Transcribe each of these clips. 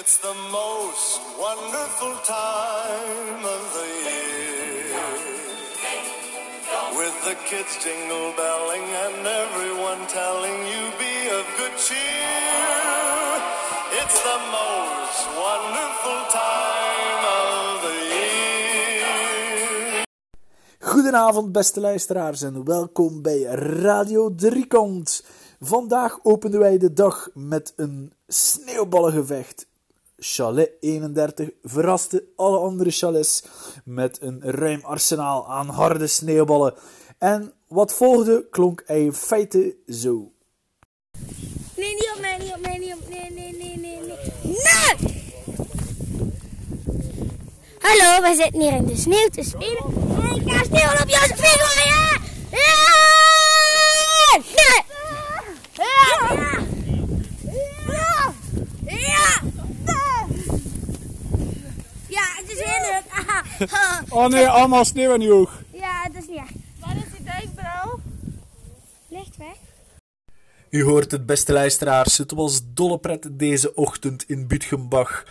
It's the most wonderful time of the year. With the kids jingle belling and everyone telling you be of good cheer. It's the most wonderful time of the year. Goedenavond, beste luisteraars, en welkom bij Radio Driekant. Vandaag openen wij de dag met een sneeuwballengevecht. Chalet 31 verraste alle andere chalets met een ruim arsenaal aan harde sneeuwballen. En wat volgde klonk in feite zo. Nee, niet op mij, niet op mij, niet op Nee, nee, nee, nee, nee. Nee! Hallo, wij zitten hier in de sneeuw te spelen. En ik ga sneeuw op jouw spiegel, ja! Ja! Nee! Ja! Ja! Ja! Ja, het is heel leuk. Oh nee, allemaal sneeuw in je oog. Ja, dat is niet echt. Waar is die duikbril? Ligt weg. U hoort het, beste luisteraars. Het was dolle pret deze ochtend in Butgenbach.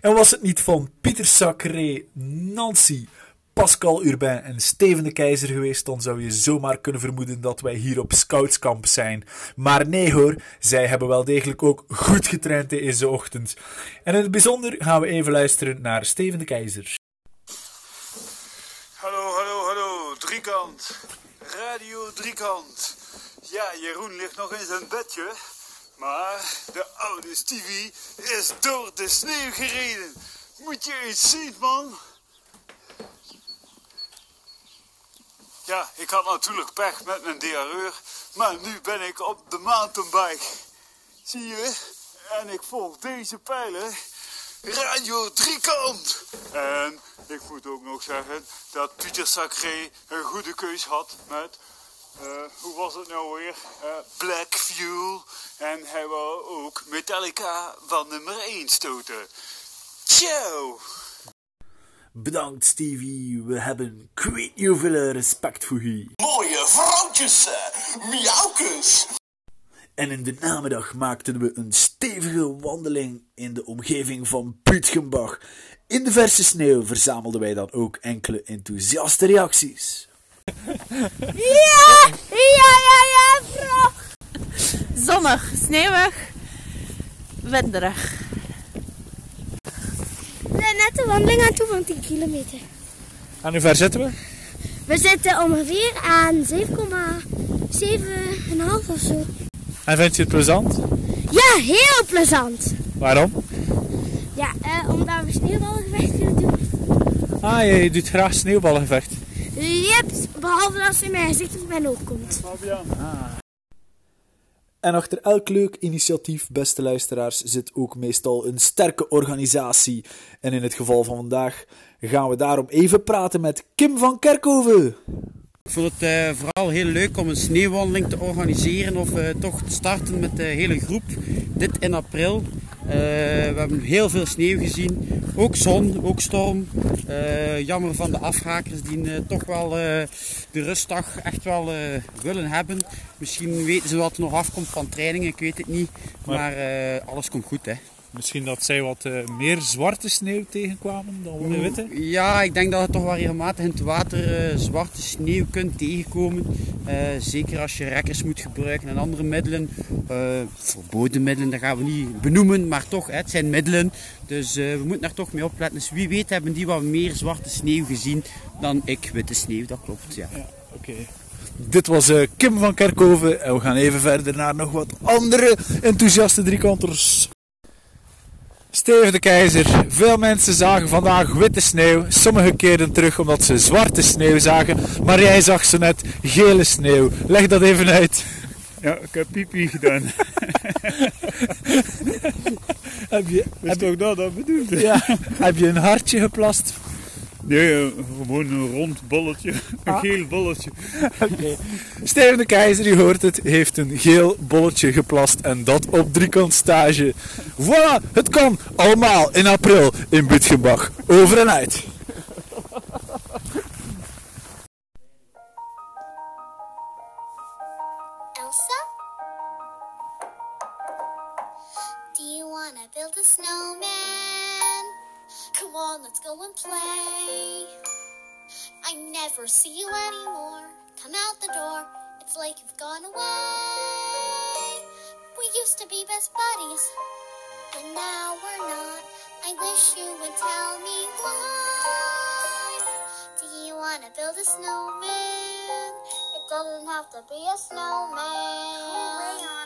En was het niet van Pieter Sacré, Nancy, Pascal Urbain en Steven de Keizer geweest, dan zou je zomaar kunnen vermoeden dat wij hier op scoutskamp zijn. Maar nee hoor, zij hebben wel degelijk ook goed getraind deze ochtend. En in het bijzonder gaan we even luisteren naar Steven de Keizer. Hallo, hallo, hallo, driekant. Radio driekant. Ja, Jeroen ligt nog in zijn bedje. Maar de oude Stevie is door de sneeuw gereden. Moet je eens zien, man. Ja, ik had natuurlijk pech met mijn diarreur. Maar nu ben ik op de mountainbike. Zie je? En ik volg deze pijlen. Radio Driekant. En ik moet ook nog zeggen dat Pieter Sacré een goede keus had met, eh, hoe was het nou weer? Eh, Black Fuel. En hij wou ook Metallica van nummer 1 stoten. Ciao! Bedankt Stevie, we hebben kweet hoeveel respect voor u. Mooie vrouwtjes, eh, miauwkes. En in de namiddag maakten we een stevige wandeling in de omgeving van Butgenbach. In de verse sneeuw verzamelden wij dan ook enkele enthousiaste reacties. Ja! Ja, ja, ja, vrouw! Zonnig, sneeuwig, winderig. We zijn net de wandeling aan toe van 10 kilometer. En hoe ver zitten we? We zitten ongeveer aan 7,7,5 of zo. En vind je het plezant? Ja, heel plezant. Waarom? Ja, eh, omdat we sneeuwballengevecht willen doen. Ah, je doet graag sneeuwballengevecht. Yep, behalve als ze in mijn gezicht of mijn oog komt. En achter elk leuk initiatief, beste luisteraars, zit ook meestal een sterke organisatie. En in het geval van vandaag gaan we daarom even praten met Kim van Kerkhoven. Ik vond het eh, vooral heel leuk om een sneeuwwandeling te organiseren of eh, toch te starten met de hele groep. Dit in april. Eh, we hebben heel veel sneeuw gezien. Ook zon, ook storm. Jammer van de afhakers die toch wel de rustdag echt wel willen hebben. Misschien weten ze wat er nog afkomt van trainingen, ik weet het niet. Maar alles komt goed hè. Misschien dat zij wat eh, meer zwarte sneeuw tegenkwamen dan de witte. Ja, ik denk dat je toch wel regelmatig in het water eh, zwarte sneeuw kunt tegenkomen. Eh, zeker als je rekkers moet gebruiken en andere middelen. Eh, verboden middelen, dat gaan we niet benoemen, maar toch, hè, het zijn middelen. Dus eh, we moeten daar toch mee opletten. Dus wie weet hebben die wat meer zwarte sneeuw gezien dan ik witte sneeuw, dat klopt. Ja. Oké. Dit was eh, Kim van Kerkhoven en we gaan even verder naar nog wat andere enthousiaste driekanters. Steven de Keizer. Veel mensen zagen vandaag witte sneeuw. Sommigen keerden terug omdat ze zwarte sneeuw zagen. Maar jij zag zo net gele sneeuw. Leg dat even uit. Ja, ik heb pipi gedaan. Heb je, Is toch dat dat bedoelde? ja, heb je een hartje geplast? Nee, eh, gewoon een rond bolletje. Een Ah. geel bolletje. Oké. Steven de Keizer, u hoort het, heeft een geel bolletje geplast. En dat op driekant stage. Voilà, het kan allemaal in april in Butgenbach. Over en uit. Elsa? Do you want wanna build a snowman? Come on, let's go and play. I never see you anymore. Come out the door, it's like you've gone away. We used to be best buddies, but now we're not. I wish you would tell me why. Do you wanna build a snowman? It doesn't have to be a snowman.